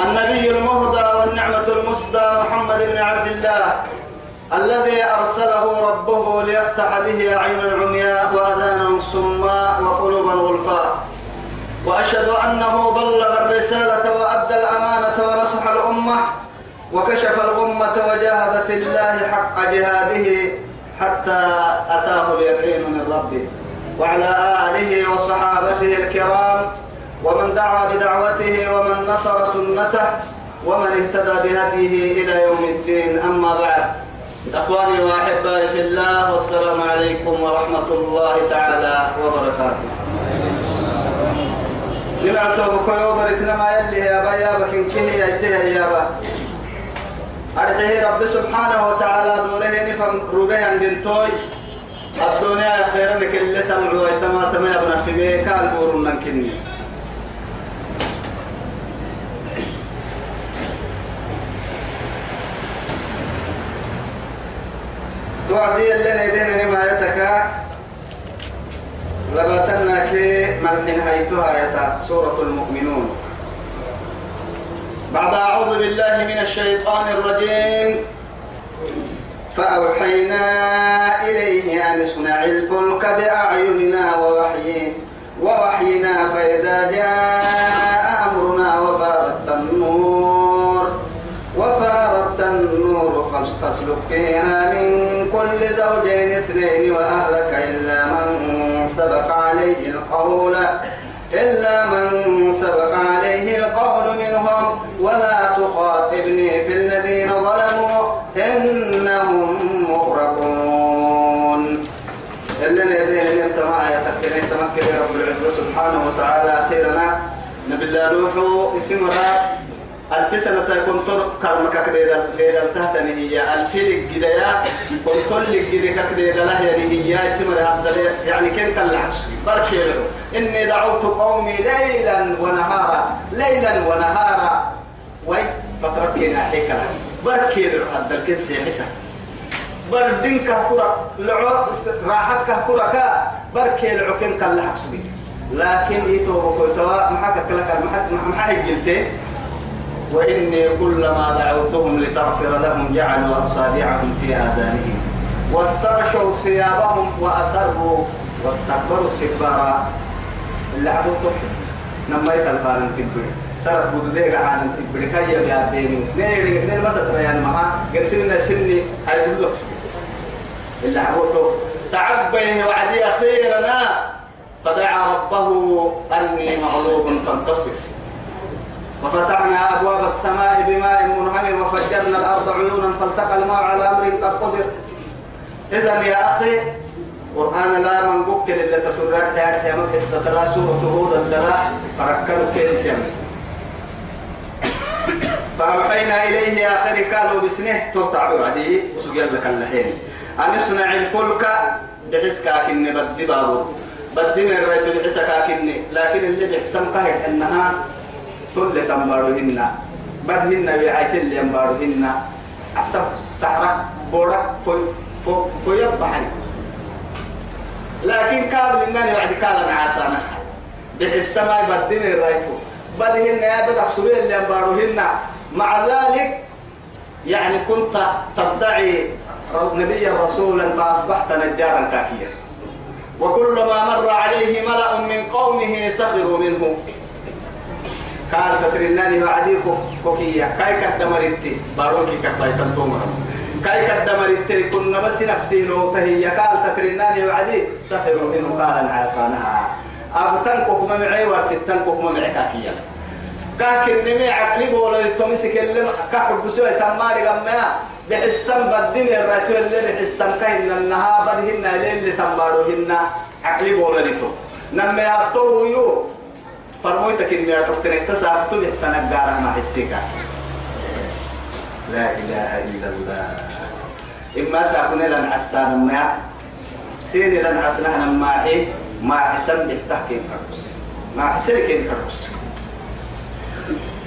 النبي المهدى والنعمة المسدى محمد بن عبد الله الذي أرسله ربه ليفتح به أعين عمياء وأذانا صماء وقلوبا غلفاء. وأشهد أنه بلغ الرسالة وأدى الأمانة ونصح الأمة وكشف الغمة وجاهد في الله حق جهاده حتى أتاه اليقين من ربه وعلى آله وصحابته الكرام ومن دعا بدعوته ومن نصر سنته ومن اهتدى بهديه إلى يوم الدين. أما بعد إخواني وأحبائي في الله والسلام عليكم ورحمة الله تعالى وبركاته. لما توبك يوبرتنا ما يلي يا با يا بكين كهي يا سيه يا با. أرده رب سبحانه وتعالى دوره نفهم روبه عند توي الدنيا خير لك اللي تمعوا ويتما تما يبنى في بيكا البور منكني توعدي اللي ندين نمايتك. لباتنا في ملحن هيتها يتا سورة المؤمنون. بعد أعوذ بالله من الشيطان الرجيم. فأوحينا إليه أن اصنع الفلك بأعيننا ووحينا ووحينا فإذا جاء أمرنا وفارت النور. وفارت النور فاسلك فيها من زوجين اثنين وأهلك إلا من سبق عليه القول إلا من سبق عليه القول منهم. ولا تخاطبني في الذين ظلموا إنهم مغرقون. اللي لديه انت ما يتكلم تمكن رب العزة سبحانه وتعالى أخيرا نبي الله نوح اسمها ألف سنة كنت كرمك كده كده تهتني هي. ألف لك كده يا كنت كده كده لا يعني هي. اسمها يعني كن كان برشيله إني دعوت قومي ليلا ونهارا ليلا ونهارا. وي فتركنا حكرا بركي هذا الكنس يحسن بردين كهكرة لعو راحت كهكرة كا. كان لحق سبي لكن إيتو بكوتوا محاك كلك محاك جلتين. وإني كلما دعوتهم لتغفر لهم جعلوا أصابعهم في آذانهم واستغشوا ثيابهم وأسروا واستكبروا استكبارا. اللي عبدوا نما يتلفان تبري. سرق بدوديك عن تبري. كي يبيع ديني نيري نيري ما تترى يعني معها قرسلنا سني هاي بدودك. اللي عبدوا تعبه وعدي أخيرنا فدعا ربه أني مغلوب فانتصر. وفتحنا أبواب السماء بماء منهمر وفجرنا الأرض عيونا فالتقى الماء على أمر قد قدر. إذا يا أخي قرآن لا من بكر اللي تسرق تعرف يا من استطلاع سورة هود الدلاء فركلوا كيف فأوحينا إليه يا آخر قالوا بسنه تقطع بعدي وسجل لك اللحين. أن اصنع الفلك بحس كاكن بدي بابو. بدي من رأيت بحس كاكن لكن اللي بحسم قهر إنها كل تنبارهن بدهن اللي ينبارهن أسف سحرة بورا في في في يبحر لكن كابل إنني بعد كالا عاسانا بحس ما بدين الرأيتو. بدهن يا بدح سوريا اللي ينبارهن مع ذلك يعني كنت تدعي نبيا رسولا فأصبحت نجارا كاكيا وكلما مر عليه ملأ من قومه سخروا منه. قال تترناني وعدي كوكية. كاي كدمرتي باروكي كاي تنتومر كاي كدمرتي كنا بس نفسي لو تهي. قال تترناني وعدي سخروا منه قال عاسانها أبتن كوكما معي وستن كوكما معي كاكية. كاكن نمي عقلي بولا لتومسك اللي كحب سوى تماري غمّا. بحسن بدين الرجل اللي بحسن كاين النها بدهن اللي تمارهن عقلي بولا لتو نمي أبطوه يو فرمويتك إني أتوقتنك تسابت بحسن الدار مع حسيكا لا إله إلا الله إما سأكون لن عسان ما سيني لن عسنا ما هي ما حسن بحتاكين كرس ما حسن كين كرس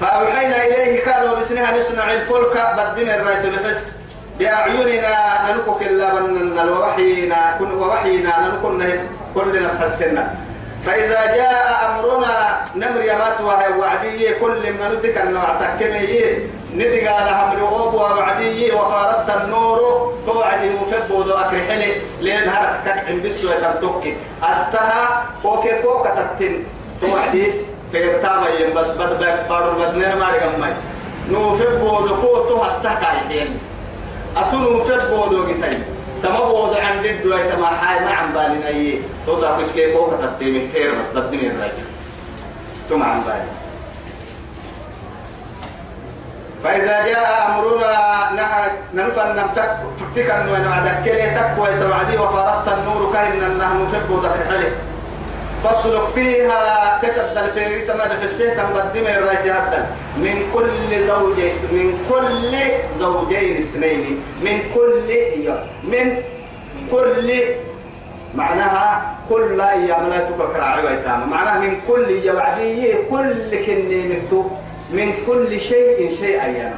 فأوحينا إليه قالوا بسنها نصنع الفلك بدين الرايت بحس بأعيننا نلقك إلا من ووحينا كن ووحينا نلقنا كل ناس حسنا فإذا جاء أمرنا نمر يمات وهي وعدي كل من ندك النوع تكمي ندق على أمر أوب وعدي وفارت النور توعد مفب وذو أكرحلي لين هرك تكعن بسوة تنتوكي أستها كوكي كوكا تتن. توعدي في تاما ينبس بدبك بارو بدنير ماري قمي. نوفب وذو كوتو أستها كايحين أتو نوفب وذو قتاي تما عن دد وي تما حاي ما عم بالنا أي توصا كسكي كو كتبتي من خير بس بدني الراي ثم عم بالي فإذا جاء أمرنا نحن ننفن نمتك فكتك أنه نعدك كلي تكوى توعدي وفرقت النور كهن أنه نفق ذكر حلي فاسلك فيها تتبدل في سما بحسيه تنقدم الرجال من كل زوجين من كل زوجين اثنين من كل من كل معناها كل إيام لا تكرر عويتام معناها من كل يوعدي كل كني مكتوب من كل شيء شيئا يا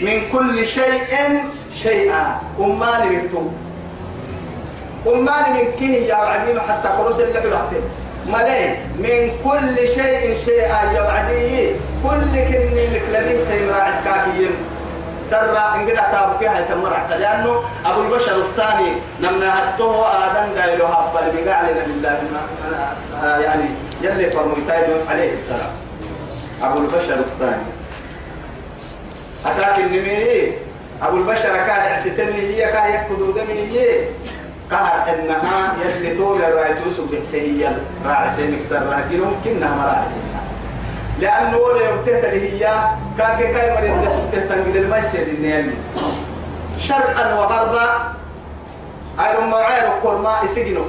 من كل شيء شيئا أمان مكتوب أمان من كيه يا وعدي حتى قرص اللي في ملئ من كل شيء شيئا يوعدي كل كني مكلمين سيمرا عسكاكيين إن قد أتابك هاي تمرع لأنه أبو البشر الثاني نمنا هتوه آدم قايلو هبا اللي علينا لله. يعني يلي فرميتايدو عليه السلام. أبو البشر الثاني. أتاك النمي أبو البشر كان عسيتني هي كان يكدو دمي. قهر إنها يلي طول الرايتوس بحسيا راعي سيمك سر راجلهم كنا مراعي لأنه ولا يبتهت اللي هي كاكي كاي مريض تسبته تنقل الماء سيد النيل. شرقا وغربا. ايرون معاير كورما يسجنوا.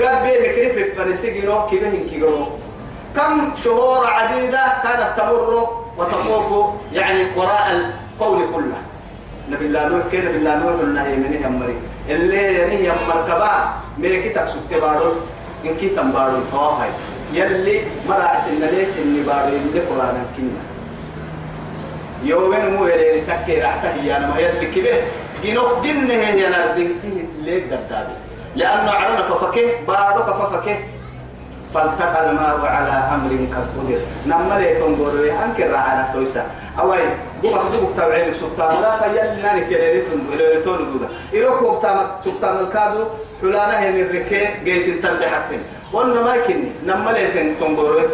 قال بي مكرف فنسجنوا كبهن كيغرو كم شهور عديدة كانت تمر وتطوف يعني وراء القول كله. نبي الله نوح كي نبي الله نوح النهي من يمري. اللي يعني يم مركبا ميكي تكسوك تبارو إن كي تنبارو طوافي يلي مرا سن ليس اللي بارو اللي قرآن كنا يومين مو يلي تكير عتهي أنا ما يلي كده جنوك جنه هي نردنتي ليك دردابي لأنه عرنا ففكه بارو كففكه. فالتقى الماء على أمر قد قدر. نما لي تنظر أنكر على تويسا. أوي بوما كتبك تابعين سلطان لا فيلنا نكريتون وليتون دودا إيروك وقتا سلطان الكادو حلانا هي الركي جيت تنبي حتى وأنا ما كني نما لي تنظر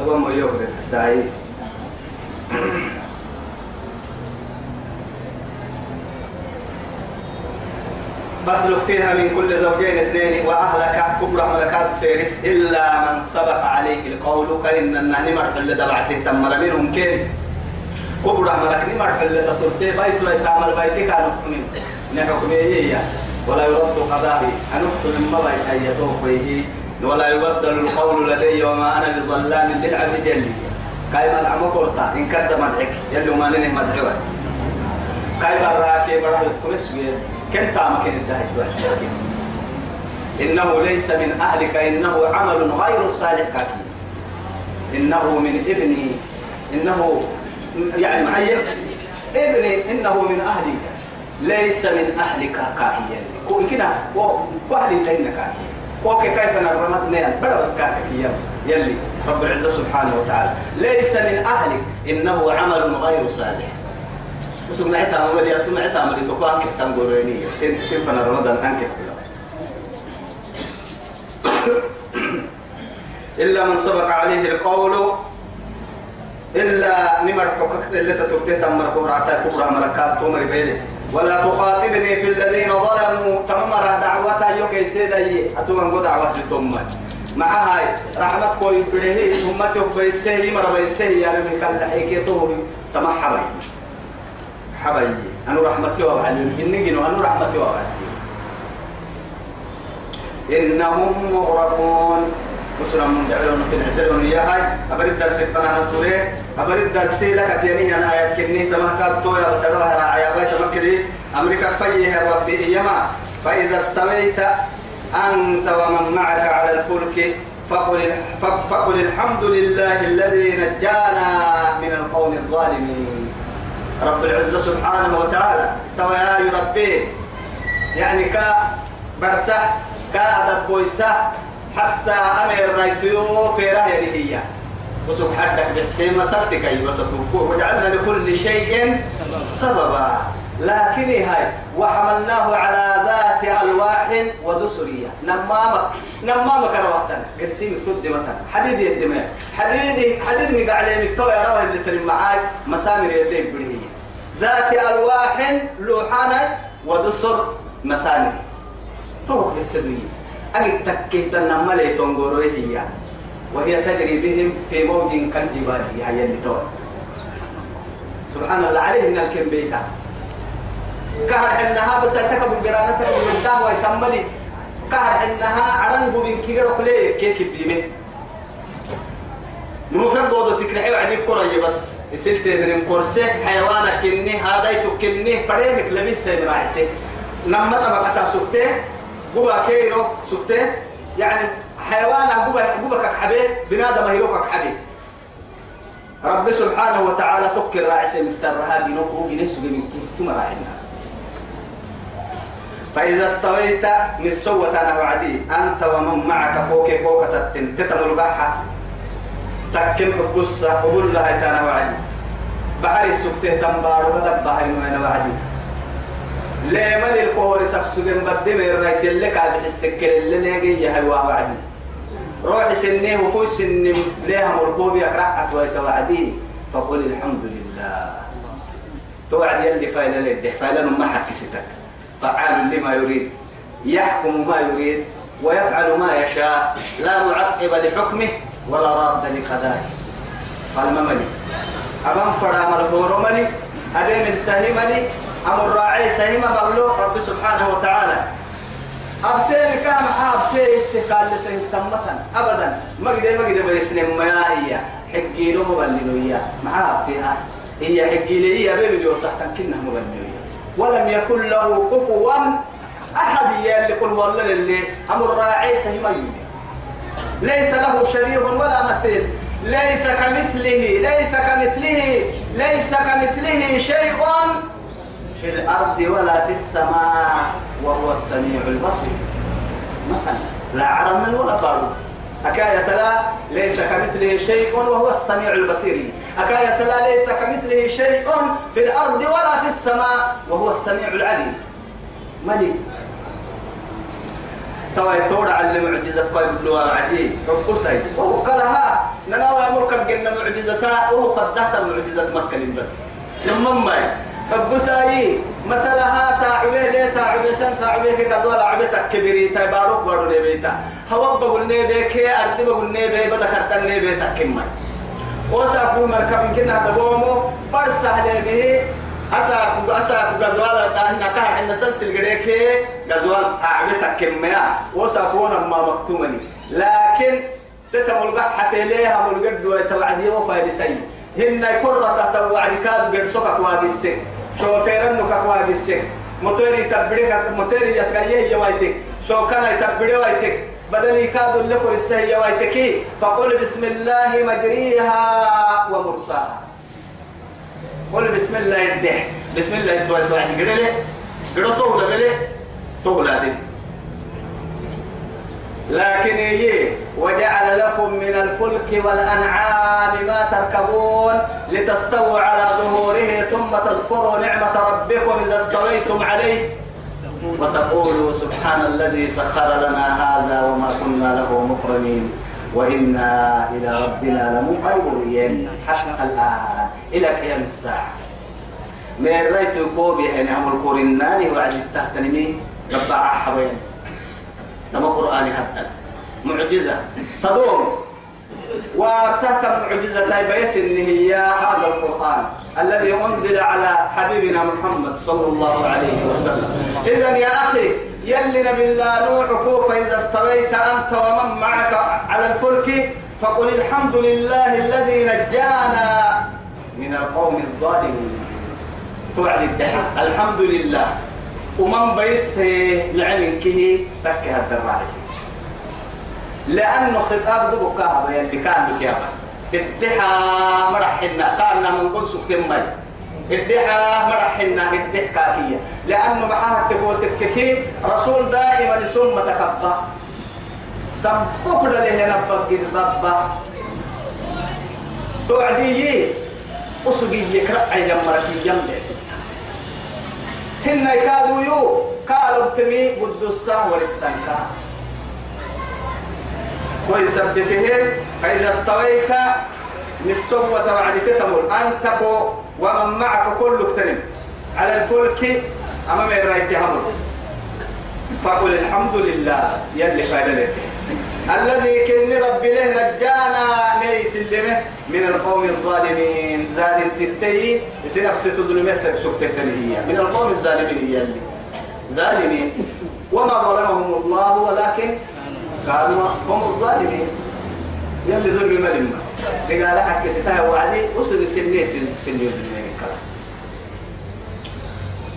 لبما يوكل سعيد فاسلك فيها من كل زوجين اثنين واهلك كبر فارس إلا من سبق عليه القول كان النهن مرحل دبعته تمر منهم كين كبر ملك مرحل تطرتي بيت ويتعمل بيتك عن حكم نحكم هي ولا يرد قضائي. أن أحكم ما بيت ايتوه ولا يبدل القول لدي وما أنا بظلام للعبد يلي كاي مدعم قرطا إن كد مدعك. يلي ما ننه مدعوة. كاي براكي برا كمس كن تامكن الدهج إنه ليس من أهلك إنه عمل غير صالح كاكي إنه من ابني إنه يعني معي. ابني إنه من أهلي. ليس من أهلك كاهيا كون كده وأهلي تين كاهيا وكي كيف نرمت نيان بلا بس كاكك يلي. رب العزة سبحانه وتعالى. ليس من أهلك. إنه عمل غير صالح. وسمع عتا مولي أتمع عتا مولي تقوى أنك تنقريني سين سين فنا رمضان أنك إلا من سبق عليه القول إلا نمر حقك اللي تتركته تمر كبرى عتا كبرى ملكات تمر بيلي ولا تخاطبني في الذين ظلموا تمر دعوتها يوكي سيدي أتمنى دعوة لتمر مع هاي رحمة كوي بره ثم تبيسه مر بيسه يا ربي كان لحيك تو تما حبي حبي أنا رحمتي وعلي إني أنا رحمتي وعلي إنهم مغرقون. مسلم من دعون في العتلون يا هاي أبر الدرس فنا هتوري أبر الدرس لك تيني أنا آيات كني. تما كابتو يا بتروها راعي باش مكري. أمريكا فيه ربي يما فإذا استويت أنت ومن معك على الفلك فقل فقل الحمد لله الذي نجانا من القوم الظالمين. رب العزة سبحانه وتعالى. توا يا ربي. يعني كا كا أدب بويسة حتى أمر رايتيو في رأي هي وسوف حدك بحسين مثلتك أي وستوكوه وجعلنا لكل شيء سببا. لكن هاي وحملناه على ذات ألواح ودسرية. نمامة نمامة كرواتنا. قرسيم تد مثلا حديد الدماء حديد حديد نقع عليه مكتوى يا روح اللي تلم معاي. مسامر اللي بدهية ذات ألواح لوحانا ودسر مسامر. توقف يحسدوية أجد تكيت النمى لي تنقره هي وهي تجري بهم في موج كالجبال. يعني اللي تو سبحان الله عليه من الكم بيتا كهر حنها بس تكبر الجرانة تكبر الدعوة ويتملي كهر حنها عرنجو من كيرو كلي كيك بيمين منو فهم بودو تكرحي وعدي كورة بس. يسلت من كورسي حيوانك كني هذا يتكني فريمك لبيس راعسي. نمت أبقى سكتي قبا كيرو سكتة يعني حيوان قبا قبا كحبه بنادم هيروك كحبه رب سبحانه وتعالى تكر راعي من سرها بنوكو بنفسه من ثم راعينا فإذا استويت من سوة أنا وعدي أنت ومن معك فوق فوق تتم تتم البحة تكم القصة قبول لها أنا وعدي. بحري سكتة تنبار بحري أنا وعدي. ملي الكوري سكسوجن بدي من رايت اللي قاعد السكر اللي نيجي يا وعدي روح سنيه وفوي سن ليها مركوب يقرأ ويت وعدي فقل الحمد لله. توعد يلي فايل للدح فايل ما حد كستك فعال لما يريد يحكم ما يريد ويفعل ما يشاء. لا معقب لحكمه ولا راد لقضائه. قال ما ملي أبان فرا ملكور ملي أبي من ملي أمر راعي سهيمة مغلوق رب سبحانه وتعالى. أبتين كام أبتين اتقال لسه تمتا أبدا. ما قد ما قد بيسن ما هي حقي له مبللوية مع أبتها هي حقي لي بيبي وصح كنا مبللوية ولم يكن له كفوا أحد يلي قل والله اللي أمر راعي سهيمة ليس له شبيه ولا مثيل. ليس كمثله. ليس كمثله. ليس كمثله شيء في الأرض ولا في السماء وهو السميع البصير. مثلا لا عرم ولا بارود أكاية لا ليس كمثله شيء وهو السميع البصير. أكاية لا ليس كمثله شيء في الأرض ولا في السماء وهو السميع العليم. ملك توا يتورع على معجزة قيب اللواء عديد رب سيد وهو قالها ننوى ملك الجنة معجزتها. وهو قدها معجزة مكة بس لما ما فبساي مثلها تعبه ليه تعبه سن تعبه قد ولا عبتك كبيري تبارك بارو نبيتا. هوا بقول نبيك أرد بقول نبي بدا كرتن نبيتا كم وسأقول مركب كنا تقوموا برسه به. حتى أسا قد ولا تاهنا كان عندنا سلسل قريك قزوال أعبتك كم وسأقول ما مكتومني. لكن تتمل حتى ليها ملقد ويتوعدي وفايد سيء. هن كرة توعد كاد قد سكك واجسك شوفيرن نكك واجسك موتوري تبريك موتوري يسكايه يوايتك شو كان يتبري وايتك بدل يكاد لك السهي وايتك فقل بسم الله مجريها ومرساها. قل بسم الله يدح بسم الله يتوعد واحد قرله قرله طولة بله طولة دي. لكن إيه وجعل لكم من الفلك والأنعام ما تركبون لتستووا على ظهوره ثم تذكروا نعمة ربكم إذا استويتم عليه. وتقولوا سبحان الذي سخر لنا هذا وما كنا له مقرنين. وإنا إلى ربنا لمنقلبين حتى الآن إلى قيام الساعة. من رأيت كوبي يعني عمل كورناني وعد التهتنمي ربع حوين لما قرآن حتى معجزة. تدوم. وارتهت معجزة بيس إن هي هذا القرآن الذي أنزل على حبيبنا محمد صلى الله عليه وسلم. إذا يا أخي يلي نبي الله نوحك فإذا استويت أنت ومن معك على الفلك فقل الحمد لله الذي نجانا من القوم الظالمين. توعد الحمد لله. ومن بيس العلم كه تكه الدراعي لأنه خطاب دبو كهبة يلي كان بك يا الدحى مرحنا كان من قل سكتين مي. الدحى مرحنا الدح كاكية لأنه معها تقول تككي رسول دائما ثم تخبى سبق له نبق الضبة توعدي أسقي يكرأ يمرك ستة هن يكادوا يو قالوا بتمي بدوسا ورسانكا ويثبته فإذا استويت للصوة وعدت تمر. أنت ومن معك كل اكترم على الفلك أمام الرأيت همر فقل الحمد لله يلي خير لك. الذي كن ربي له نجانا ليس اللمه من القوم الظالمين زاد تتي يصير نفس تظلمه سكتة هي من القوم الظالمين هي اللي ظالمين وما ظلمهم الله ولكن كانوا هم الظالمين يلي ظلم ملما قال حق ستاه وعدي وصل سنة سنة سنة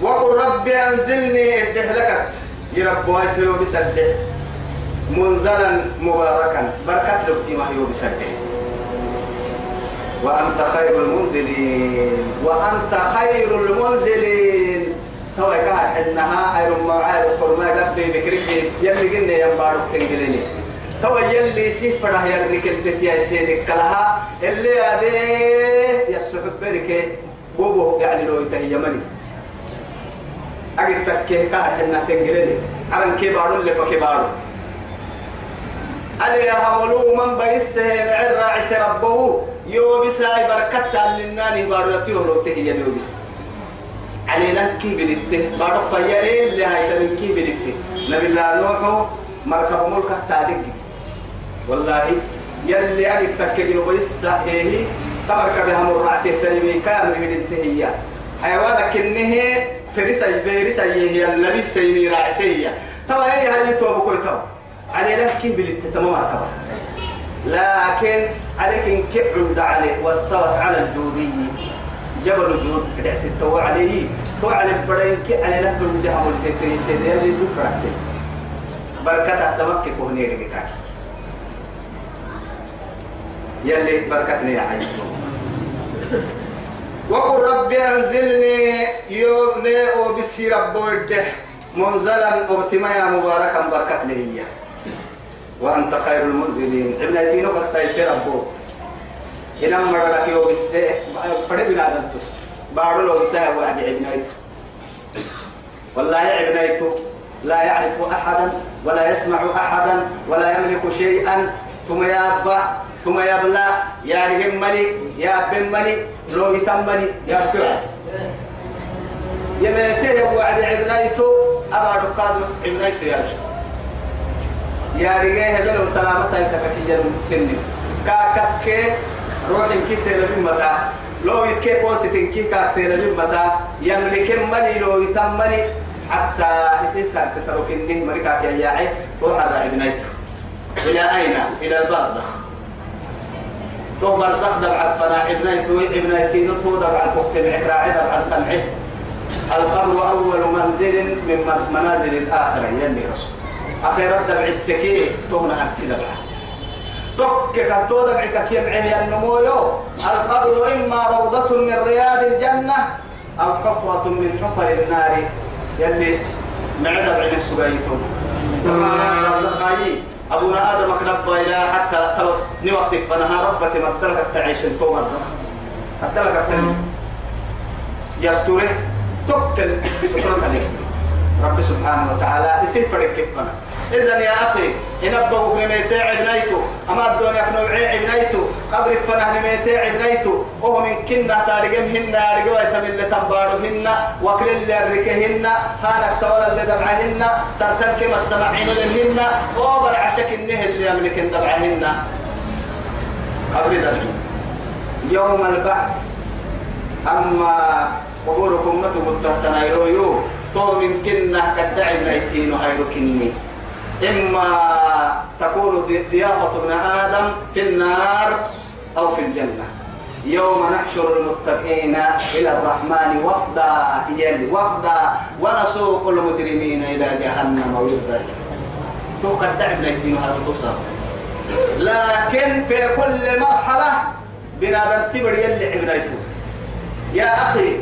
وقل ربي أنزلني الدهلكت يرب واسلو بسده منزلا مباركا. بركة لبتي ما هي بسده وأنت خير المنزلين. وأنت خير المنزلين. سوى قاعد إنها أيرم معاير قرما قفلي بكريك يلي قلنا ينبارك تنقلني تو يلي سفره يلي كنت يا سيدك كلها اللي هذه يسحب بركة. بوبو يعني لو يتهيمني. أجد تكيه قاعد إنها تنقلني على كبارو اللي فكبارو علي هملو من بيسه معر راعس ربه؟ يوبس هاي بركة للناني بارو يتيو لو تهي يوبس. علينا كي بلته بارو فيا إيه اللي هاي تمن كي بلته نبي الله نوح مركب ملك تادق والله يلي أجد تكيه بيسه هي تمركب هم الرعته تلمي كامل من انتهيا حيوانك إنه فريسة فريسة هي. النبي سيمي راعسية توا هي هاي تو بكوي تو علي لك كيف بالتتمم توا لكن عليك إن كعد عليه واستوت على الجودي. جبل الجود كده ستوا عليه تو على البرين كي على من ده هم التكري سيدي اللي زفرك بركة تمك كوني لك يلي بركتني يا حي. وقل ربي أنزلني يومني وبسي ربو الدح منزلا وبتمايا مباركا بركة لي وأنت خير المنزلين. ابن الدين وقت تيسير ربو إن أمر لك يوبس فرد بنا دنتو بارو لو بسا وعد ابنيت والله ابنيت لا يعرف أحدا ولا يسمع أحدا ولا يملك شيئا. ثم يابا ثم يبلى يا رجل ملي يا بن ملي لو يتمني يا بكرة يميته وعد ابنيتو أبا ركاد ابنيتو يا رجل يا رجال هذا سلامة يسكت جنب سني كاكسك روح إنك سير بمتا لو يتكي بوسط إنك كاك سير بمتا يملك مني لو يتمني حتى إسيسا تسرق إنه مريكا يا ياعي روح الرأي بنيته إلى أين؟ إلى البرزخ. تو برزخ دبع الفناء. ابنيته ابنيتي نتو دبع الوقت العراعي دبع القنعي القبر أول منزل من منازل الآخرة. يلي رسول. أخيرا دبع التكي تونا أكسي دبع تك كتو دبع كي معي النمويو القبر إما روضة من رياض الجنة أو حفرة من حفر النار. يلي معدب عين السجايتهم أبونا آدم كنبا إلى حتى نوقت فنها ربتي مدلك تعيش الكوم مدلك يستوره تقتل عليك. رب سبحانه وتعالى يصير فرق كيفنا. إذن يا أخي إن أبوك نميتي عبنيتو أما الدنيا كنوعي عبنيتو قبر الفنه نميتي عبنيتو وهو من كنا تارجم هن رجوا يتمل تنبارو هن وكل اللي ركهن هانك سوال اللي دمعهن سرتن كما السمعين لهن وبر عشك النهر اللي يملك دمعهن قبر ذلك يوم البعث. أما قبوركم متو متهتنا يرويو تو من كنا كدعي بنيتين هايرو كني إما تكون ضيافة ابن آدم في النار أو في الجنة. يوم نحشر المتقين إلى الرحمن وفدا يلي وفدا ونسوق المجرمين إلى جهنم ويردا تو كدعي بنيتين هايرو لكن في كل مرحلة بنادم تبر يلي عبنيته يا أخي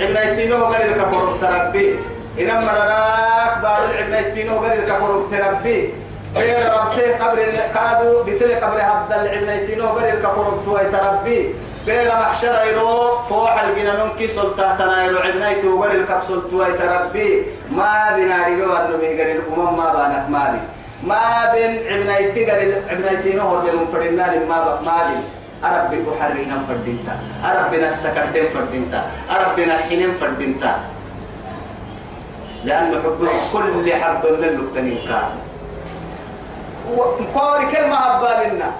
عبنيتينو قال لك فرق تربي إنما مراك بارو عبنيتينو قال لك فرق تربي غير ربتي قبر كادو بتلي قبر هذا العبنيتينو قال لك فرق توي تربي غير محشر يرو فوح الجنانون كي سلطاتنا يرو عبنيتو قال لك سلطوي تربي ما بنا ريو النبي قال الأمم ما بانك مالي. ما بين عبنيتي قال عبنيتينو هو اللي منفردنا ما مالي. أربي بحرينا فردينتا أربنا السكرتين فردينتا أربنا الحنين فردينتا لأنه حب كل حد للقتنين كان وقاري كلمة أبالنا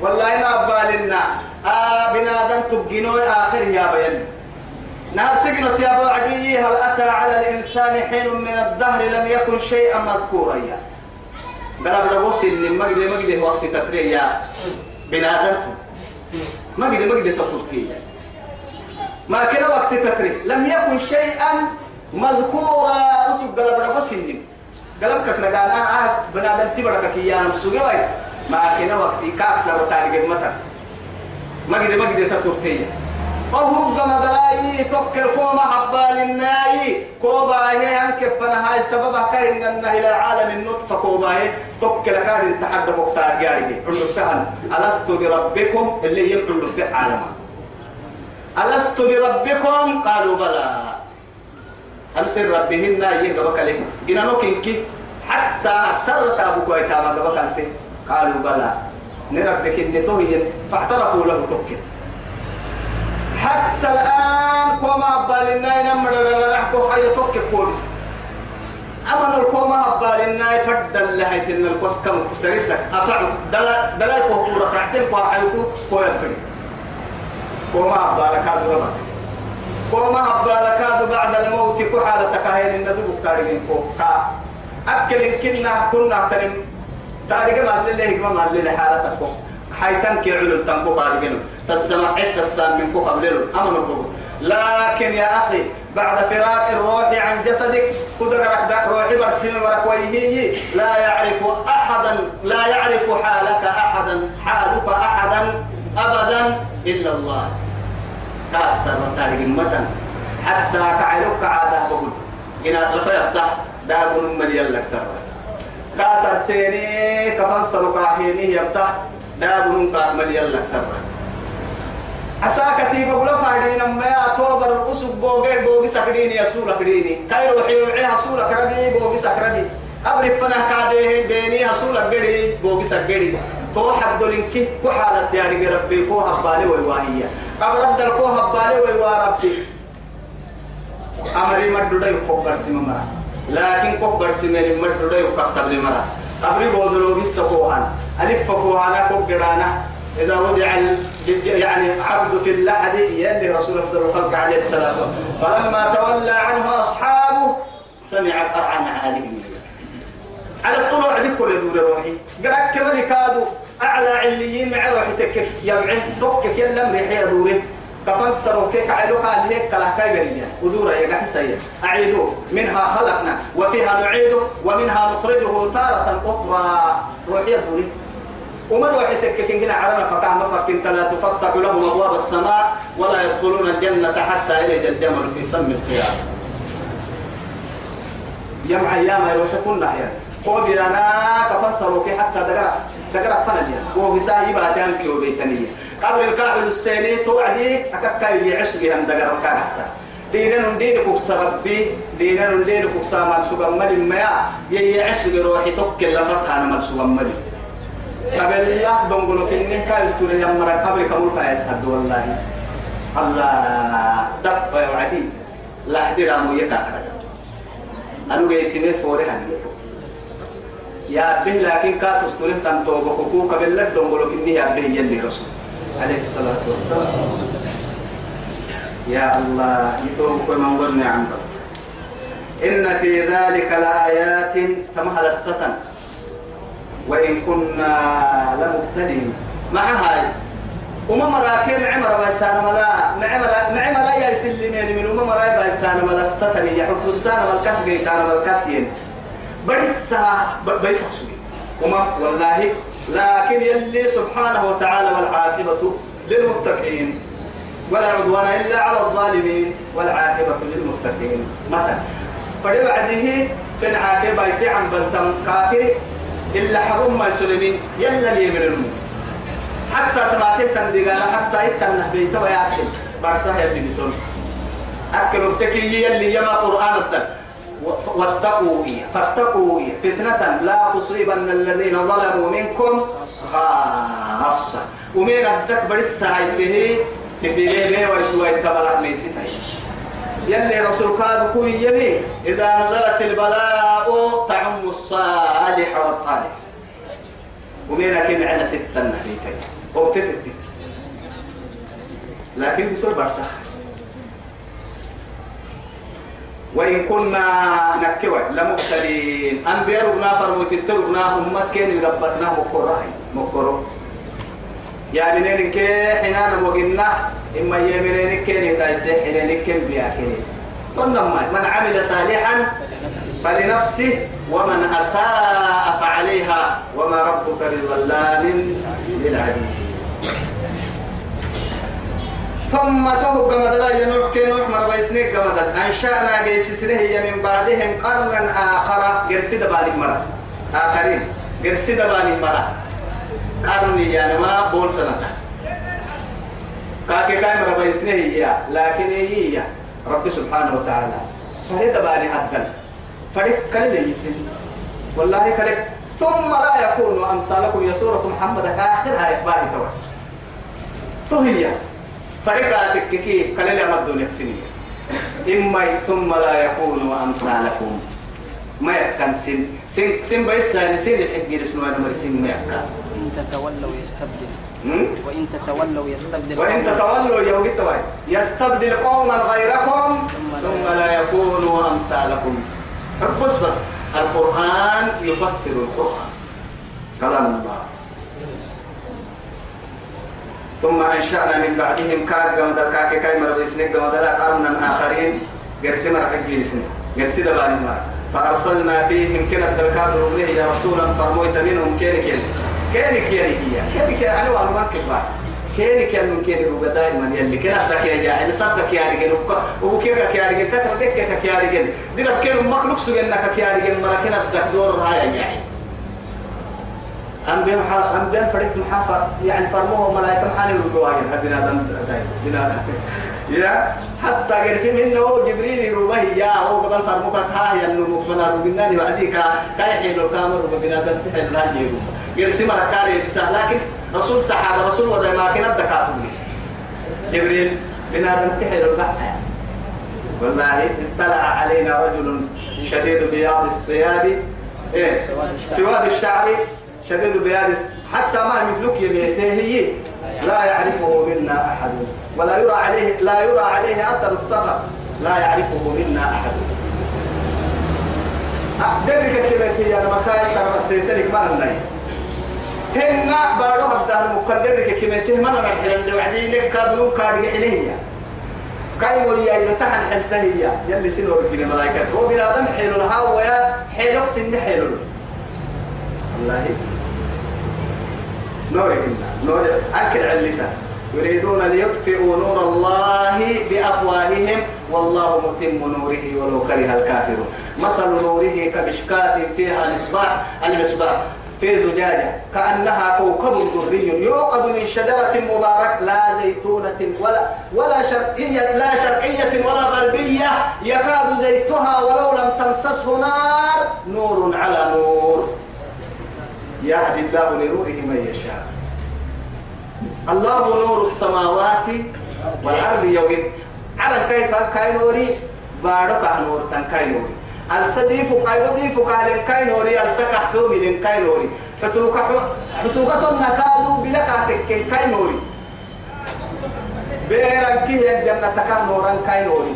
والله ما أبالنا آه بنادم تبقينو آخر يا بيان نهار سجنة يا أبو عدي هل أتى على الإنسان حين من الدهر لم يكن شيئا مذكورا يا. قال بلغوسي اللي مجد مجد وقت تتري يا بنادم ما قد ما قد تطلقية ما كان وقت تترك لم يكن شيئا مذكورا أسوق قلب ربو سنين. قلبك نقال آه آه بنادم تبرك كيانا مسوقي ما كان وقت كاكسر تاريخ متى؟ ما قد ما قد تطلقية وهو قم دلاي توكل كوما حبال الناي كوبا هي انك فنا هاي سبب كاين ان إلى عالم النطفة كوبا هي. توكل كان انت حد مختار جاري عند ألست بربكم؟ اللي يبدو في عالم ألست بربكم؟ قالوا بلى. أمسر ربهن يغبك لهم إن نوكينكي حتى سرت أبوك ويتاما غبك قالوا بلى. نربك ان توهي فاعترفوا له توكل. حتى الآن كوما بالنا نمر نحكو حي توك كويس أما الكوما بالنا فدل لها تن الكوس كم كسرسك أفعل. دلا دلا كو ركعتين كو حيكو كو يبني كوما بالك هذا كوما بالك بعد الموت كو حالتك هين الندب كارين كو كا أكل كنا كنا ترم تاريخ ما لله ما ما لله حالتك حيتان كي علو تنكو قارجنو تسمع السان من كو قبللو أمن لكن يا أخي بعد فراق الروح عن جسدك قدرك دا روحي برسل ورك ويهي لا يعرف أحدا لا يعرف حالك أحدا حالك أحدا أبدا إلا الله. كأسر تاريخ متن. حتى كعلوك عادة بقول. إن أطلف يفتح دابون مليان لك سر. كأسر سيني كفن سرقا حيني يفتح دابون قامل يلا سبع عساك تيبا بلا فاردين ما يعتبر أسب بوغير بوغي سكريني يسول كريني. كاي روحي وعيها سول كربي بوغي سكربي. أبري فنا كاده بيني سول كربي بوغي سكربي تو حد لنكي كو حالة يعني ربي كو هبالي ويواهية قبل أبدل كو هبالي ويواربي أمري مدودا يكبر سيما لكن كبر سيما مدودا يكبر مرا قبري بودلو بيسكوهان ألف فكوهانا كبرانا إذا وضع يعني عبد في اللحد يلي رسول أفضل الخلق عليه السلام. فلما تولى عنه أصحابه سمع قرعا عليهم على الطلوع دي كل دور روحي. قرأ كذا كادوا أعلى عليين مع روحي تكك يبعين تكك يلم ريحي دوره تفسروا كيك علوها اللي هيك كلا كاي ودورة يا قحسية أعيدوا منها خلقنا. وفيها نعيده ومنها نخرجه تارة أخرى. روحي دوري. ومن واحد تككين كنا عرنا فقام فكنت لا تفتح لهم أبواب السماء ولا يدخلون الجنة حتى يلج الجمل في سم الخيار يوم أيام يروح كنا يعني هو بيانا تفسروا حتى دقرا دقرأ فنليا هو بساهي باتان كيو بيتانية قبل الكاحل السيني توعدي أكاكا يعيش بهم دقرأ كان أحسن دينا ندين كوكس ربي دينا ندين كوكس مال سوغا مالي ما يعش روحي توكل لفتح أنا مال سوغا مالي قبل يا دونغلو كني كايستوري يا مرا قبل كمول كايس هاد والله. الله دب يا عدي لا حد رامو يكا أنا جيت من فوري هني يا به لكن كاتوس تقول تم توبة كوكو قبل لا دونغلو كني يا به يلي رسول. عليه الصلاة والسلام. يا الله يتوب كل من قلنا عنك. إن في ذلك لآيات تمهل استتن وإن كنا لمبتلين مع هاي. وما مراكي مع مرا بيسانا ملا. مع مرا مع مرا يا سلمين من. وما مرا بيسانا ملا استتني يحب السانا والكاس جيتانا والكاسين برسا بيسخسوي وما والله. لكن يلي سبحانه وتعالى والعاقبة للمتقين. ولا عدوان إلا على الظالمين. والعاقبة للمتقين. مثلا. فلبعده في العاقبة يتعم بلتم كافر إلا حرم ما يسلمين. يلا لي من المو حتى تماتي تندقانا حتى يتنه بيتا ويأكل. برساه يبني بسون أكل التكي يلي يما قرآن الدل واتقوا فاتقوا فتنة لا تصيبن الذين ظلموا منكم خاصة. ومن التكبر الساعة في ليه ويتوى يتبلع ميسيتا يلي رسول قال كوي يلي إذا نزلت البلاء تعم الصالح والطالح. ومين كم على ستة نحيتين وبتفت لكن بسول برسخ وإن كنا نكوى لمبتلين أنبياء ربنا فرموا تتربنا هم كين يربطنا مقرأي مقرأ يا منين كي حنانا وقلنا إما يمنين كين يتايسي حنين كين بيا كين من عمل صالحا فلنفسه ومن أساء فعليها وما ربك بظلام للعبيد. ثم تهب مدلا ينوح كي نوح مر بيسنيك مدل أنشأنا جيس هي من بعدهم قرنا آخر. قرسد بالك مرة. آخرين. قرسد بالك مرة. قرني يعني ما بول سنة. كاكي كاي مر بيسنه هي. لكن هي رب سبحانه وتعالى. فريد بالي عدل فريد كل يسن. والله كلك ثم لا يكون أمثالكم يا سورة محمد آخرها يقبالي توي تهيا فريقاتك كي كلل أمدون يحسنية إما ثم لا يكون أمثالكم ما يكن سن سن سن بيس سن سن الحق يرسلوا أنا مرسين ما يكن. إن تتولوا يستبدل؟ وإن تتولوا يستبدل وإن تتولوا وقت واي. يستبدل قوما غيركم ثم لا يكونوا أمثالكم بس بس. القرآن يفسر القرآن. كلام الله. ثم أنشأنا من بعدهم كاك قمد كاك كاي مرض سنك قمد قرنا آخرين. قرسي مرة حقين سنك قرسي دباني مرة فأرسلنا فيهم كنا الدركات ربنيه يا رسولا فرمويت منهم كيني كيني. كيني هي كيني. كيني أنا وأنا مركب بعد. كيني كيني من كيني ربا دائما يلي. كنا أتاك يا جاهل. سبك يا رجل. وكيف يا رجل. كتر دكك يا رجل. ديرب كينو مخلوق سجنك يا رجل. مرة كنا دور هاي يا جاهل أنبياء محا أنبياء فريق محافظ يعني فرموه ملائكة محاني رجواجر هبنا دم بنا يا حتى قرسم إنه جبريل يروه يا هو قبل فرموك ها يا إنه مفنا ربنا بعديك كاي حلو كامر ربنا دم تحل لا يجيبه. قرسم ركاري بس لكن رسول صحابة رسول وده ما كنا دكاتره جبريل بنا دم تحل والله اطلع علينا رجل شديد بياض الثياب. إيه؟ سواد الشعر. شديد بياض حتى ما مثلك يميته لا يعرفه منا أحد. ولا يرى عليه لا يرى عليه أثر السفر. لا يعرفه منا أحد. درك كلمتي أنا مكاي سر السيسلك ما الناي هنا بارو هذا مقدر كلمتي ما أنا الحين وعدي لك كادو كارج إليه كاي مولي إذا تحن حلتهي يلي سنور كنا ملائكة هو بنا آدم حلو الهاوية حلو سن حلو والله. أكل علتا يريدون ليطفئوا نور الله بأفواههم والله متم نوره ولو كره الكافرون. مثل نوره كمشكاة فيها مصباح المصباح في زجاجة كأنها كوكب دري يوقد من شجرة مبارك لا زيتونة ولا ولا شرقية لا شرقية ولا غربية يكاد زيتها ولو لم تمسسه نار نور على نور. يهدي الله لنوره من يشاء. الله نور السماوات والأرض يوم على كيف؟ كاينوري بارك نور تنكاينوري السديف كايرو ديف كالين كاينوري السكح حومي لين كاينوري فتوك فتوك نكادو بلك تكين كاينوري بيرن كي الجنة تكا نوران كاينوري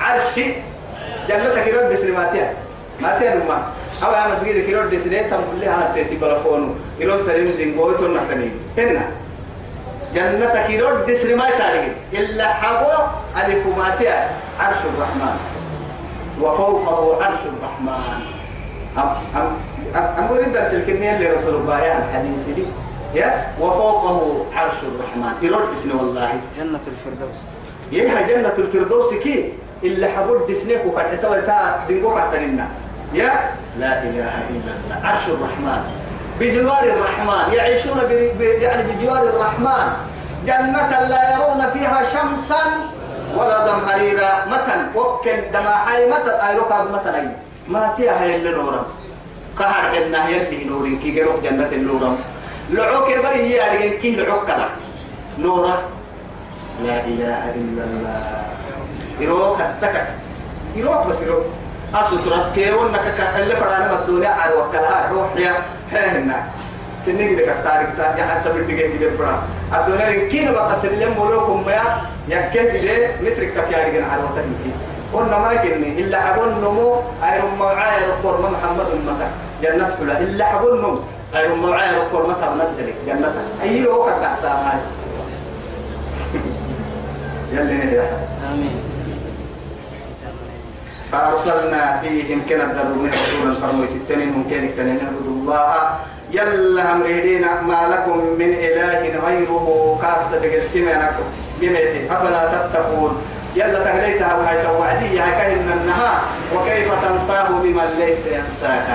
عرشي. جنة كيرو بسرماتيا ماتيا. نما أو يا مسجد كيرو دسنة تم كلها تيتي بلافونو يروم تريم دينغوي تو نحتني. هنا. جنة كيرو دسرما تاريخ إلا حبو ألف ماتيا عرش الرحمن. وفوقه عرش الرحمن. أم أم أم أريد درس الكلمة لرسول الله يا الحديث دي. يا؟ وفوقه عرش الرحمن. يرد اسمه والله. جنة الفردوس. يها جنة الفردوس كي؟ إلا حبود دسنيك وقد حتوى تا دنقو حتننا يا؟ لا إله إلا الله. عرش الرحمن. بجوار الرحمن يعيشون. يعني بجوار الرحمن. جنة لا يرون فيها شمسا ولا دمهريرا متن وكل دماحي متن. أي ركض متن أي؟ ما تيها هي اللي قهر إنها يلي نورين كي جروك جنة النورا لعوك بري هي أرجن كي لعوك كلا نورا لا إله إلا الله. يروك التكك يروك بس يروك. أسطرت كيرون نكك. اللي فرانا الدنيا عروك. كلا روح يا. هنا. تنين دك تاريخ تا يا حتى بدك كده برا الدنيا كين بقى سلم ملوكم ما يكيد كده مترك كيا دي على وقت كي قلنا ما كني إلا حبون نمو أيرم معايا رفور محمد المكة جنة كلها. إلا حبون نمو أيرم معايا رفور مكة بنزلك جنة أي لو كنت أحسن يلي نهي آمين. فأرسلنا فيهم كنا الدرون رسولا فرميت التنين ممكن التنين نعبد الله. يلا أمريدين ما لكم من إله غيره كاسة بقسمينكم بميتي أفلا تتقون. يلا تهليتها وهي توعدية كأن النهار. وكيف تنساه بمن ليس ينساك؟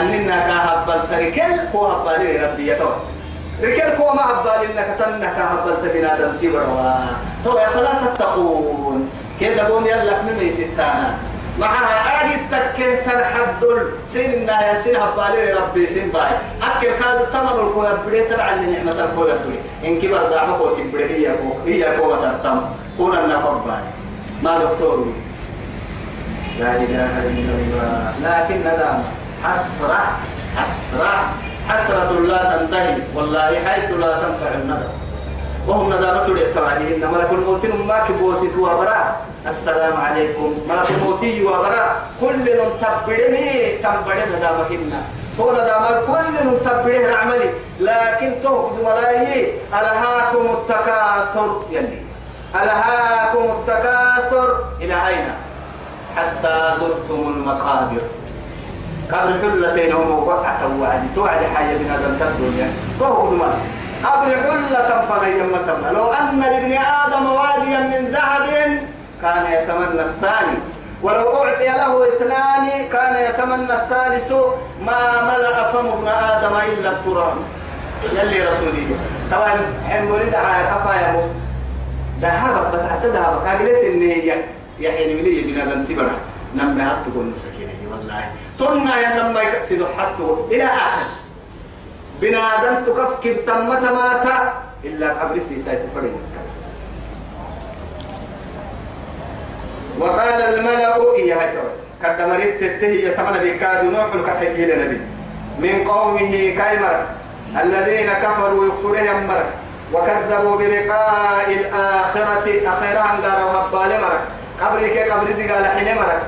أننا كهبل تركل هو هبالي ربي يتوى ركل كو ما هبال إنك تنك هبل تبنادم تبروا تو يا فلا تتقون. كده قوم يلا من ستانا معها أجي تكه تنحدل سين الناس سين هبالي ربي سين باي. أكل كاد تمر الكو يبدي تبع النعمة الكو يبدي إن كبر دعمه كو تبدي هي كو هي كو ترتم. كون النقب باي. ما دكتور لا إله إلا الله. لكن ندم حسرة حسرة. حسرة لا تنتهي. والله حيث لا تنفع الندم. وهم ندامة لإعتماده إن ملك الموت ما كبوسي وبرا السلام عليكم. ملك الموت وبرا كل نتبرني تنبرن ندامهن هو ندامة كل نتبرنه عملي لكن تهد ملايي. ألهاكم التكاثر. يلي. ألهاكم التكاثر. إلى أين؟ حتى زرتم المقابر. قبل حلتين هم وقعت وعد توعد حاجة من هذا الدنيا فهو دمان قبل حلة فنيمتنا لو أن لابن آدم واديا من ذهب كان يتمنى الثاني. ولو أعطي له اثنان كان يتمنى الثالث. ما ملأ فم ابن آدم إلا التراب. يلي رسولي طبعا حين ولد عار أفا ذهبك بس حسد ذهبك. أجلس إن هي يحيي من لي بنا بنتبرا نم هاتكم مسكينة والله. ثم يا لما يكسدوا حتى إلى آخر. بنادم تكفكر تمت ماتا إلا قبر سيساي تفرين وقال الملأ إيا هيتوي قد مريت تتهي يتمنى بكاد نوح الكحيكي لنبي من قومه كيمر الذين كفروا يكفرون يمر وكذبوا بلقاء الآخرة أخيرا عن دار وهبال مرك قبرك قبر دي قال حين مرك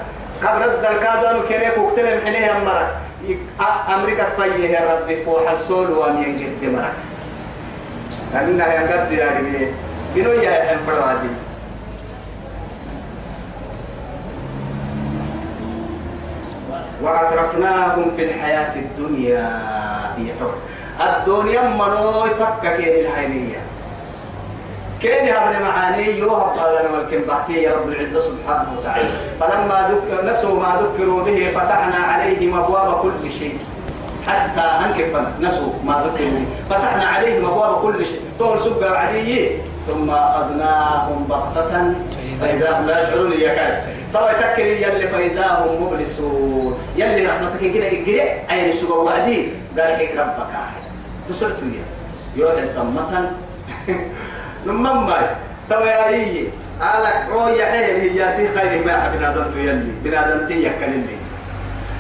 قبر الدركادون كيريك وقتلم حين يمرك أمريكا فيه ربي فوح السول وان ينجد مرك أنها ينقضي يا ربي بنو يا فرادي وأترفناهم في الحياة الدنيا يتوه الدنيا منو يفكك الحينية كين يهبن معاني يوهب قال والكن بعتي يا رب العزة سبحانه وتعالى. فلما ذكر نسوا ما ذكروا به فتحنا عليهم أبواب كل شيء. حتى أنكف نسوا ما ذكروا فتحنا عليهم أبواب كل شيء. طول سبقة عادية ثم أخذناهم بغتة فإذا هم لا يشعرون يكاد طبعا تكر يلي فإذا هم مبلسون. يلي رحمتك كده إجري عين السبقة وعدي قال لك ربك آخر تسرت لي يوحي الطمة نمم باي. تو يا إيه؟ قالك رويا حين هي سي خير ما بنادم يلي بنادم تيكل اللي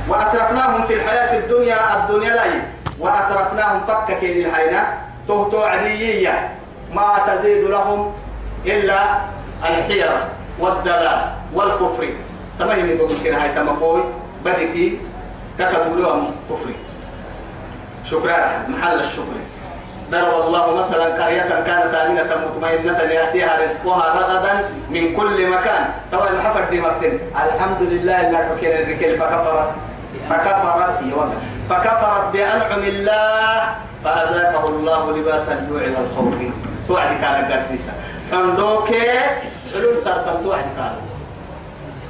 وأترفناهم في الحياة الدنيا الدنيا لاي وأترفناهم فكك للحياة تهتو عديية. ما تزيد لهم إلا الحيرة والدلال والكفر. تمام يقول كده هاي تمقوي بدتي ككدولهم كفري. شكرا محل الشكر. ضرب الله مثلا قرية كانت آمنة مطمئنة يأتيها رزقها رغدا من كل مكان. طبعا الحفر دي مكتن الحمد لله اللي حكينا الركل فكفرت. فكفرت. فكفرت بأنعم الله. فأذاقه الله لباس الجوع والخوف. توعد كان قرسيسا حمدوك. علوم سرطان توعد كان.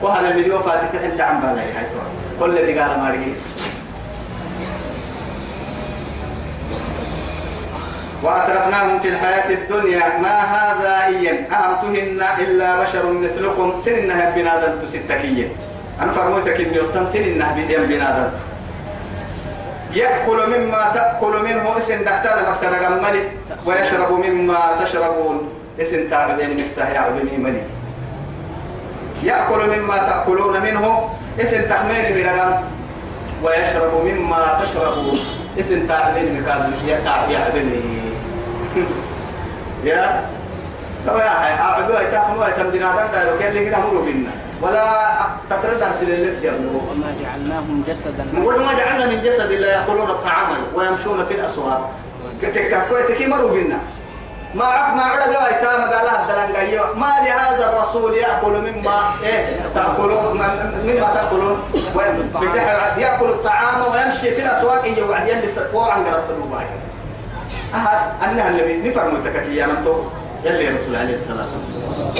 وهذا مليون فاتت انت عم هاي كل دي قال ماري وأترفناهم في الحياة الدنيا. ما هذا إيا؟ أهمتهن إلا بشر مثلكم. سنها بنادم تستكية أنا فرموتك إني يتم سنها بدين بنادم يأكل مما تأكل منه. اسم دحتان مكسر جمالي ويشرب مما تشربون. اسم تعبين مكسه يعبني مني يأكل مما تأكلون منه. اسم تحميل من ويشرب مما تشربون. اسم تعبين مكان يعبني يا؟ لو يا حي أعبوا يتاخموا يتمدنا دم لو كان لي أمر بينا ولا تتردد على سلالة وما جعلناهم جسدا. وما جعلنا من جسد لا يأكلون الطعام ويمشون في الأسواق. كتكتكويت كي مروا بينا ما عق ما عرق ويتا ما قال الدلنجايو ما لهذا الرسول يأكل مما إيه؟ تأكلون مما تأكلون. يأكل الطعام. ويمشي في الأسواق يوعد يلبس وعن قرص النباي أهل أنها النبي نفرم التكتية من تو يلي رسول عليه الصلاة والسلام.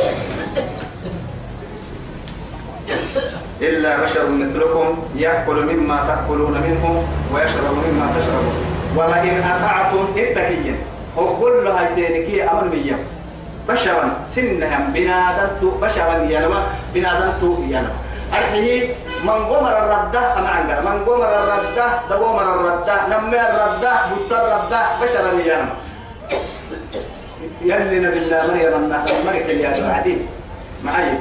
إلا بشر مثلكم يأكل مما تأكلون منه ويشرب مما تشربون. ولئن أطعتم التكية وكل هيتينكي أمر مية. بشرا سنهم بنادنت بشرا يلما بنادنت يلما الحين من قمر الردة أما عندنا من قمر الردة دقومر الردة نمي الردة بط الردة بشرا يلما يلنا بالله مريم النهر مريم اللي بعدين معي.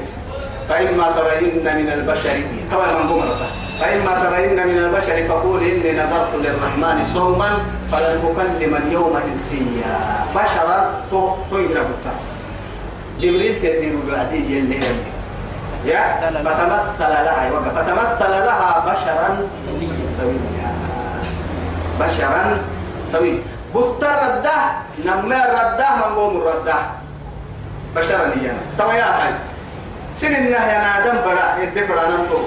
فإما ترين من البشر. طبعا من قمر فإما ترين من البشر فقول إني نذرت للرحمن صوما فلن أكلم اليوم إنسيا. بشرا تغير بطا جبريل تدير بعدين يلي يا فتمثل لها فتمثل لها بشرا سويا. بشرا سويا. بطا رده نمي رده من قوم رده بشرا هي. تما يا حي سننا يا نادم بڑا يدفع نمتو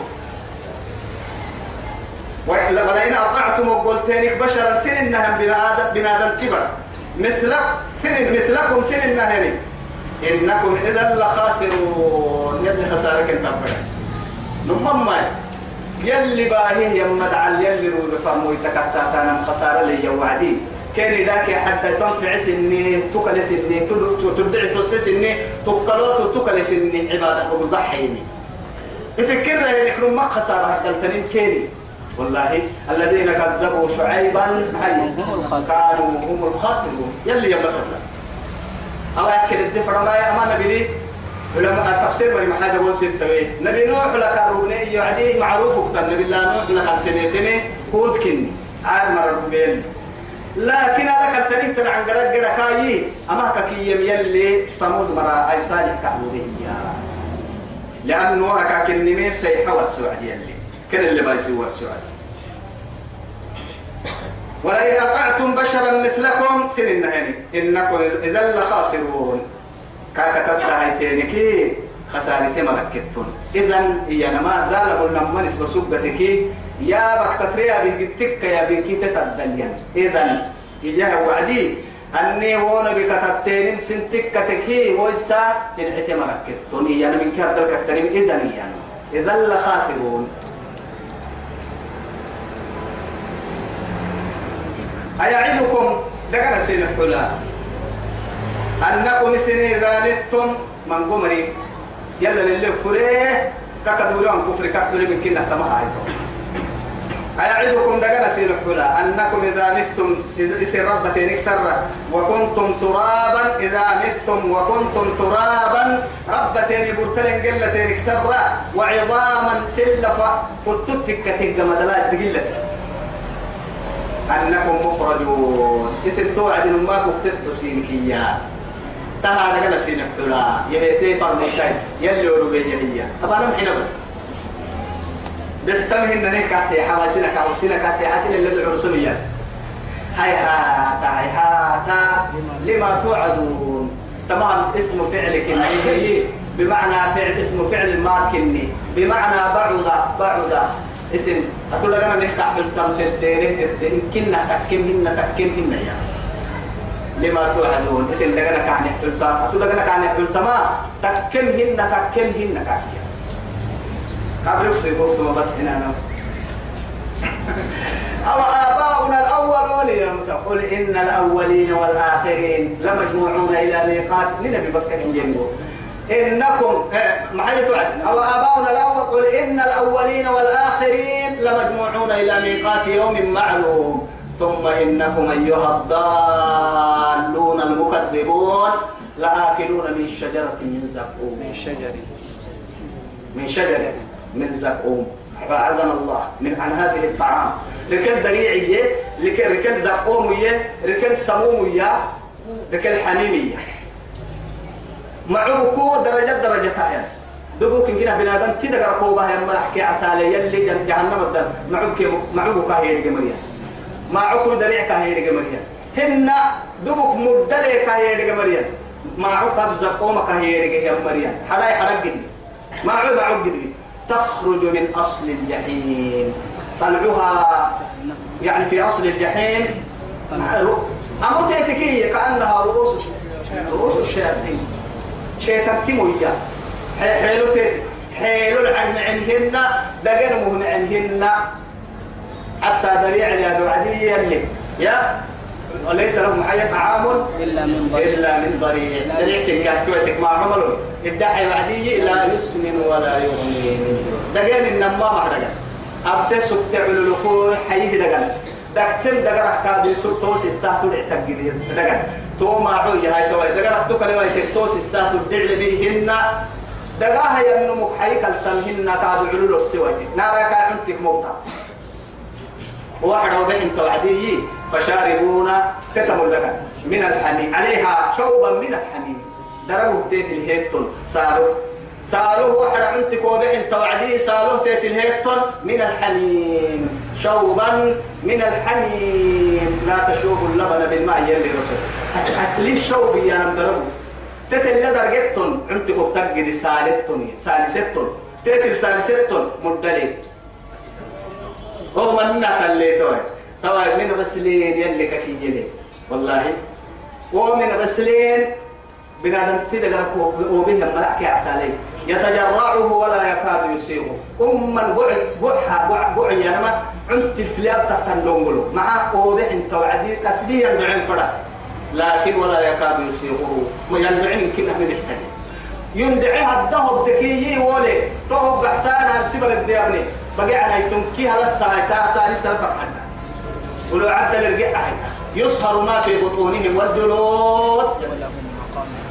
ولئن أطعتم وقلتينك بشرا سننهم بنادم بنادم تبر مثل سن مثلكم سننهم إنكم إذا لخاسرون. يلي خسارك أنت بر نمم ما. يلي باهي يمد على يلي رو فرمو يتكتا تانا خسارة لي وعدي. كان ذاك حتى تنفع سني تكل سني تدعي تسس سني تكلوت تكل سني. عبادة وضحيني يفكر يكون ما خسارة هكذا كيني. والله الذين كذبوا شعيبا. كانوا هم الخاسرون. يلي يبلغنا أو أكل الدفر ما يأمان بلي. علماء التفسير مري محاجة بوسيد سوي. نبي نوح لك الربني يعدي معروف وقتا نبي الله نوح لك التنيتني. هود كني عاد مر الربين لكن لك التنين تنع عن قرد قرد كاي. أما كيم يلي ثمود مرا أي صالح كعبودية لأنه أكاك النمي سيحوى السعد يلي. كان اللي ما يسوى السعد ولئن أطعتم بشرا مثلكم سنين هني إنكم إذا لخاسرون. كاكتت هايتينكي خسارتي ملكتون إذا هي ما زال لما نسبة سبتك يا بكتفريا بنتك يا بنكي تتدلين إذا إجاه وعدي. أني وأنا بكتتين سنتك كتكي. ويسا العتي ملكتون إيانا من كابدل كتنين إذا إيانا إذا لخاسرون. أيعدكم؟ دقنا سين الحلا أنكم سنين إذا نتم من قمري. يلا للي كفره ككدولي عن كفر ككدولي من كنا تمها أيعدكم؟ دقنا سين الحلا أنكم إذا متم. إذا يصير ربتين سرة. وكنتم ترابا. إذا متم. وكنتم ترابا. ربتين برتلين قلتين سرة. وعظاما سلفة. فتتك كتنك مدلات بقلة. أنكم مخرجون. اسم توعد ما كنت سينكيا. تها دقنا سين الحلا يهيتي فرميتين يلي وربي هي. أبا نمحنا بس. بيحتمه إن نيك كاسيحة وسينا كاسينا كاسيحة سينا اللي تدعو رسميا هاي هاتا. هاي هاتا. لما توعدون. تمام. اسم فعل كني. بمعنى فعل اسم فعل ما كني. بمعنى بعد بعد. اسم أتقول لك أنا نحكي في التم تديره تدين كنا تكيم هنا تكيم هنا يا لما توعدون اسم لك أنا كان يحكي التم أتقول لك أنا كان يحكي التم تكيم هنا تكيم هنا كاكيا قبل سيبوكم بس هنا أنا أو آباؤنا الأولون قل إن الأولين والآخرين لمجموعون إلى ميقات لنبي بس كان ينجو إنكم ما حي توعد أو آباؤنا الأول؟ قل إن الأولين والآخرين لمجموعون إلى ميقات يوم معلوم. ثم إنكم أيها الضالون المكذبون لآكلون من شجرة من زقوم. من شجر. من شجر من زقوم. فأعاذنا الله. من عن هذه الطعام. ركل دريعية ركل زقومية ركل سمومية ركل حميمية معوكو درجة درجة تاين دبوك كنا بنادم تدقر قوبها يا ملحكي عسالي يلي جن جهنم الدم. معوك معوك كاهير جمريا. معوك دريع كاهير جمريا. هن دبوك مدلي كاهير جمريا. معوك هذا زقوم كاهير جمريا. حلاي حلاق جدي معوك جدي. تخرج من أصل الجحيم. طلعها يعني في أصل الجحيم. أمو تيتكية كأنها رؤوس رؤوس الشياطين. شيطان تيمويا حيلو تيت حيلو العلم عندهن دقن مهن عندهن حتى دريع يا بعدي اللي يا؟ وليس لهم حي طعام إلا من ضريع. إلا من ضريع. دريع تنكا كويتك ما عملوا. ادعي بعدي لا يسمن ولا يغني. دقن النما ما دقن أبتي سبت علو حيه دقن. دكتم دقر أحكادي توس الساعة تدع تقدير دقن. تو ما عو يا هاي توي دقر أحتوك لواي توس الساعة تدع بهن دقاها ينمك حي كالتمهن كادو علو السوي نارا كعنتك موتا واحد وبين توعدي. فشاربون تكمل لك. من الحميم. عليها شوبا من الحميم. دربوا بتيت الهيتون. سالوا سألوه واحد عندك وبين توعدي سألوه تيت الهيتون من الحميم. شوبا من الحميم. لا تشوب اللبن بالماء يلي رسول أسلي الشوب يا نم دربوا تيت اللي درجتون عندك وبتجد سالتون سالستون تيت السالستون مدلين هو من اللي توي. توي من غسلين يلي كي يلي والله. ومن غسلين بنادم تدقر وبهم ملعك عسالي. يتجرعه ولا يكاد يصيبه أما البعد بوحة بوع ينما عند الكلاب تحت اللونغلو. مع أوبح انت وعدي كسبيه يندعين فرا. لكن ولا يكاد يصيبه ما يندعين كنا من يحتاج يندعيها الذهب تكيي ولي طهب قحتانا السبر الديابني بقي على يتمكي على الساعة تاسع سلف حنا ولو عدل الرجع يصهر ما في بطونهم والجلود.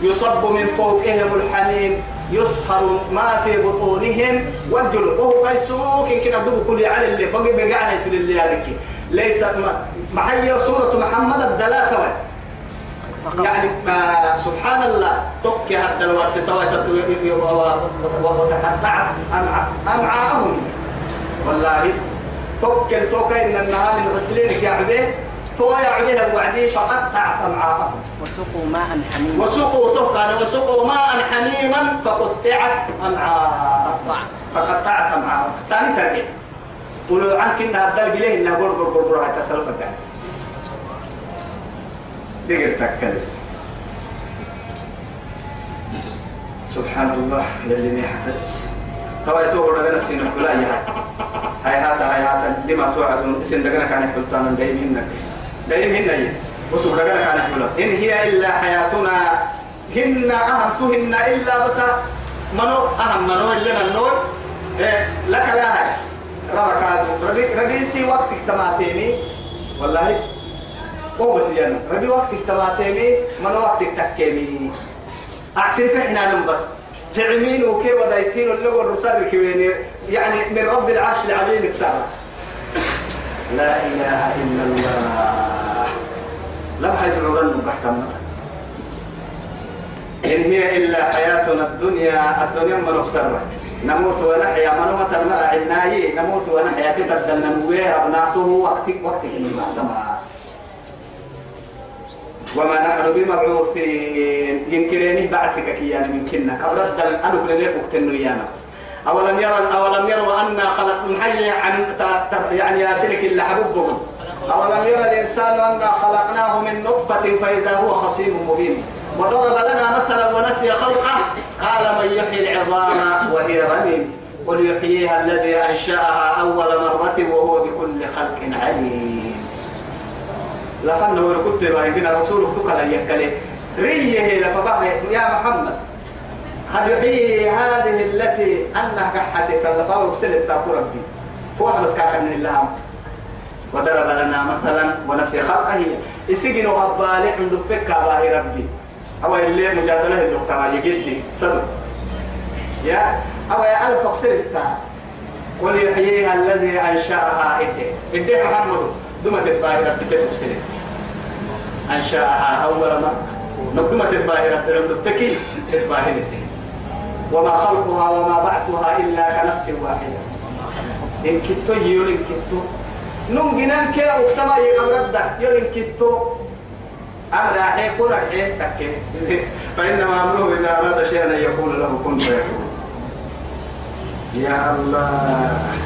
يصب من فوقهم الحميم يصهر ما في بطونهم والجلود وهو قيسوك إن كنا دبو كل على اللي بقي بقي على اللي عليك ليس ما سورة محمد الدلاكة يعني ما سبحان الله تك حتى لو وتقطعت أمعاءهم والله توكل توكل إن النهار من غسلينك يا عبيه تو يا عبيه وعدي فقطعت أمعاءهم وسقوا ماء حميما. وسقوا توكل وسقوا ماء حميما فقطعت أمعاءهم فقطعت أمعاءهم ثاني ترجع ولو عنك إنها الدرج ليه؟ إنها بربر بربر هاي تسلف الجهاز. دقر تكلم سبحان الله يلي ما حفظ توا يتوه رجلا سين ولا يا هاي هذا هاي هذا لما توعدون اسم دقنا كان يحلطان دايمين نك دايم هن وسوق لك كان يقول إن هي إلا حياتنا. هن أهمتهن إلا بس منو؟ أهم منو؟ اللي النور إيه لك لا هاي. ربك ربي ربي وقتك تماتيني. والله. هو بس يعني ربي وقتك تماتيني منو وقتك تكيمي أعترف إحنا بس. تعمين وكي ودايتين اللغة الرسال كويني يعني من رب العرش العظيم كسر لا إله إلا الله. لم حيزعرن بحكم إن هي إلا حياتنا الدنيا الدنيا من أكسر نموت ونحيا من متى المرأة عناي نموت ونحيا تبدل نوير أبناته وقتك وقتك من بعدما وما نحن بمبعوثين. يمكنني بعثك كيانا من كنا. كبرد أنا ليه وقتنا يانا أولم يرى أولم يروا أنا خلق من حي عن يعني ياسلك اللي حبوبهم أولم يرى الإنسان أنا خلقناه من نطفة فإذا هو خصيم مبين. وضرب لنا مثلا ونسي خلقه قال من يحيي العظام وهي رميم. قل يحييها الذي أنشأها أول مرة وهو بكل خلق عليم. لفن هو كنت بايدنا رسول أختك لا يكلي ريه لفبعد يا محمد. هل يحيي هذه التي أنها كحتك اللفا وكسلت تاكو ربي. فوح بس كاكا من الله وضرب لنا مثلا ونسي خلقه. يسجن أبالي عند فكا باهي ربي. أو اللي مجادلة الدكتور يجد لي صدق. يا أو يا ألف أكسلت قل يحييها الذي أنشأها إدي إدي محمد. دم تتباهي ربي تتبسلت أنشأها أول مرة نقدم تتباهي ربي. الفكي تتباهي وما خلقها وما بعثها إلا كنفس واحدة. إن كتو يولين كتو نم جنان كي أقسما يقبرد يولين كتو أمر أحي كل أحي تكي. فإنما أمره إذا أراد شيئا يقول له كن فيكون. يا الله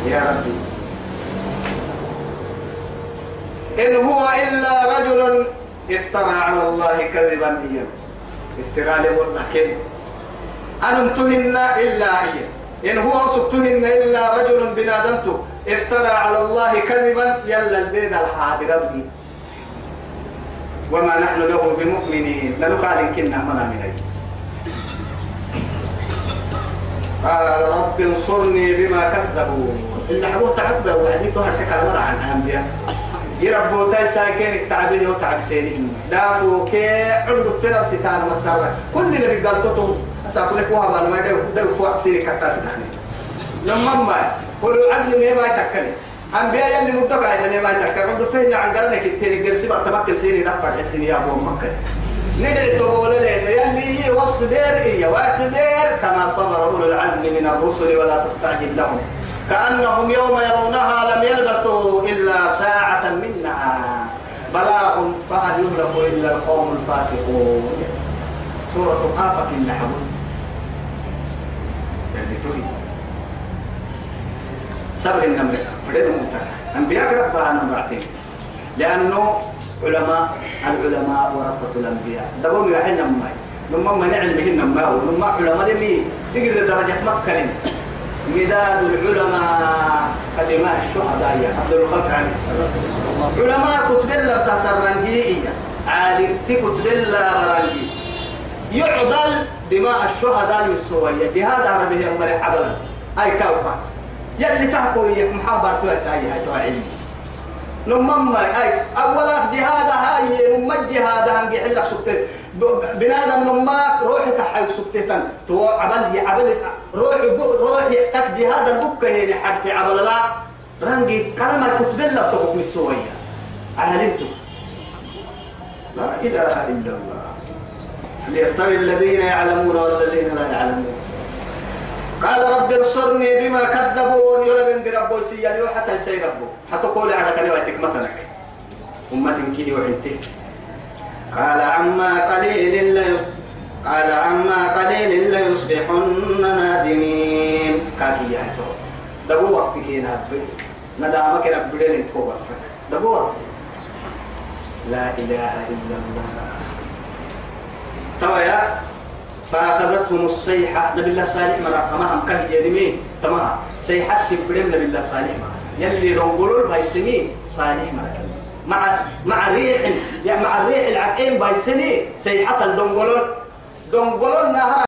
يا ربي. إن هو إلا رجل افترى على الله كذبا. إياه. افتراء لمرنكين أنتهن إلا هي. إن هو سبتهن إلا رجل بنادمت افترى على الله كذبا. يلا الدين الحاضر وما نحن له بمؤمنين. لنقال كنا منا من أي قال رب انصرني بما كذبوا. إن حبوه تعبه وعدي تهر حكا المرة عن أنبياء. يربو تاي ساكن تعبني وتعب سيني دافو كي عنده في نفسي مسارة كل اللي بيقالتهم أسأقول لك وهذا ما دو دو فوق سيري كتاس تحني لما ما كل عدل ما ما يتكلم أنبياء يلي مدقا يعني ما يتكلم عنده فين عن قرنك التاني قرسي بقى تمكن سيري دفع حسين يا أبو مكة ندعي تقول لنا يلي واصبر إيه واصبر كما صبر أولو العزم من الرسل ولا تستعجل لهم كأنهم يوم يرونها لم يلبثوا إلا ساعة من نهار فهل يهلك إلا القوم الفاسقون سورة آفة النحو تريد. صبر النمر فريد ممتع أنبياء ربها نمرتين لأنه علماء العلماء ورثة الأنبياء. دبون يحن نماي لما من علمهن نماء ولما علماء لمي تقدر درجة مكة. مداد العلماء كلمات الشهداء. يا أفضل الخلق عليه والسلام علماء كتب الله بتاعت الرنجية عالم كتب الله برنجي يعضل دماء الشهداء السورية جهاد عربي أمر عبلا أي كوكا يلي تحكوا يك محابر تويت أي هاي توعيني نمما أي أولا جهاد هاي نم الجهاد هنجي حلك سكتة. بنادم نما روحك حيك سكتة. تو عبل عبل روح روح تك جهاد البكة هنا حتى عبل لا. رنجي كلام كتب الله تقوم السورية علمته لا إله إلا الله. ليستوي الذين يعلمون والذين لا يعلمون. قال رب انصرني بما كذبون. يلا بند ربو سيالي حتى يسي ربو. حتى قولي على كلمتك مثلك أمة كي وعنتي قال عما قليل لا قال عما قليل لا يصبحن نادمين. كاكي يا تو دبو وقت كينا ندامك ربنا نتوبر دبو وقت. لا إله إلا الله. تويا فأخذتهم الصيحة. نبي الله صالح مرة هم كه يدمي. تمام؟ صيحة تبرم نبي الله صالح مرة. يلي رنقولوا بيسمي صالح مرة. مع مع ريح يعني مع الريح العقيم بايسني سيحة الدنقلون. دنقلون نهر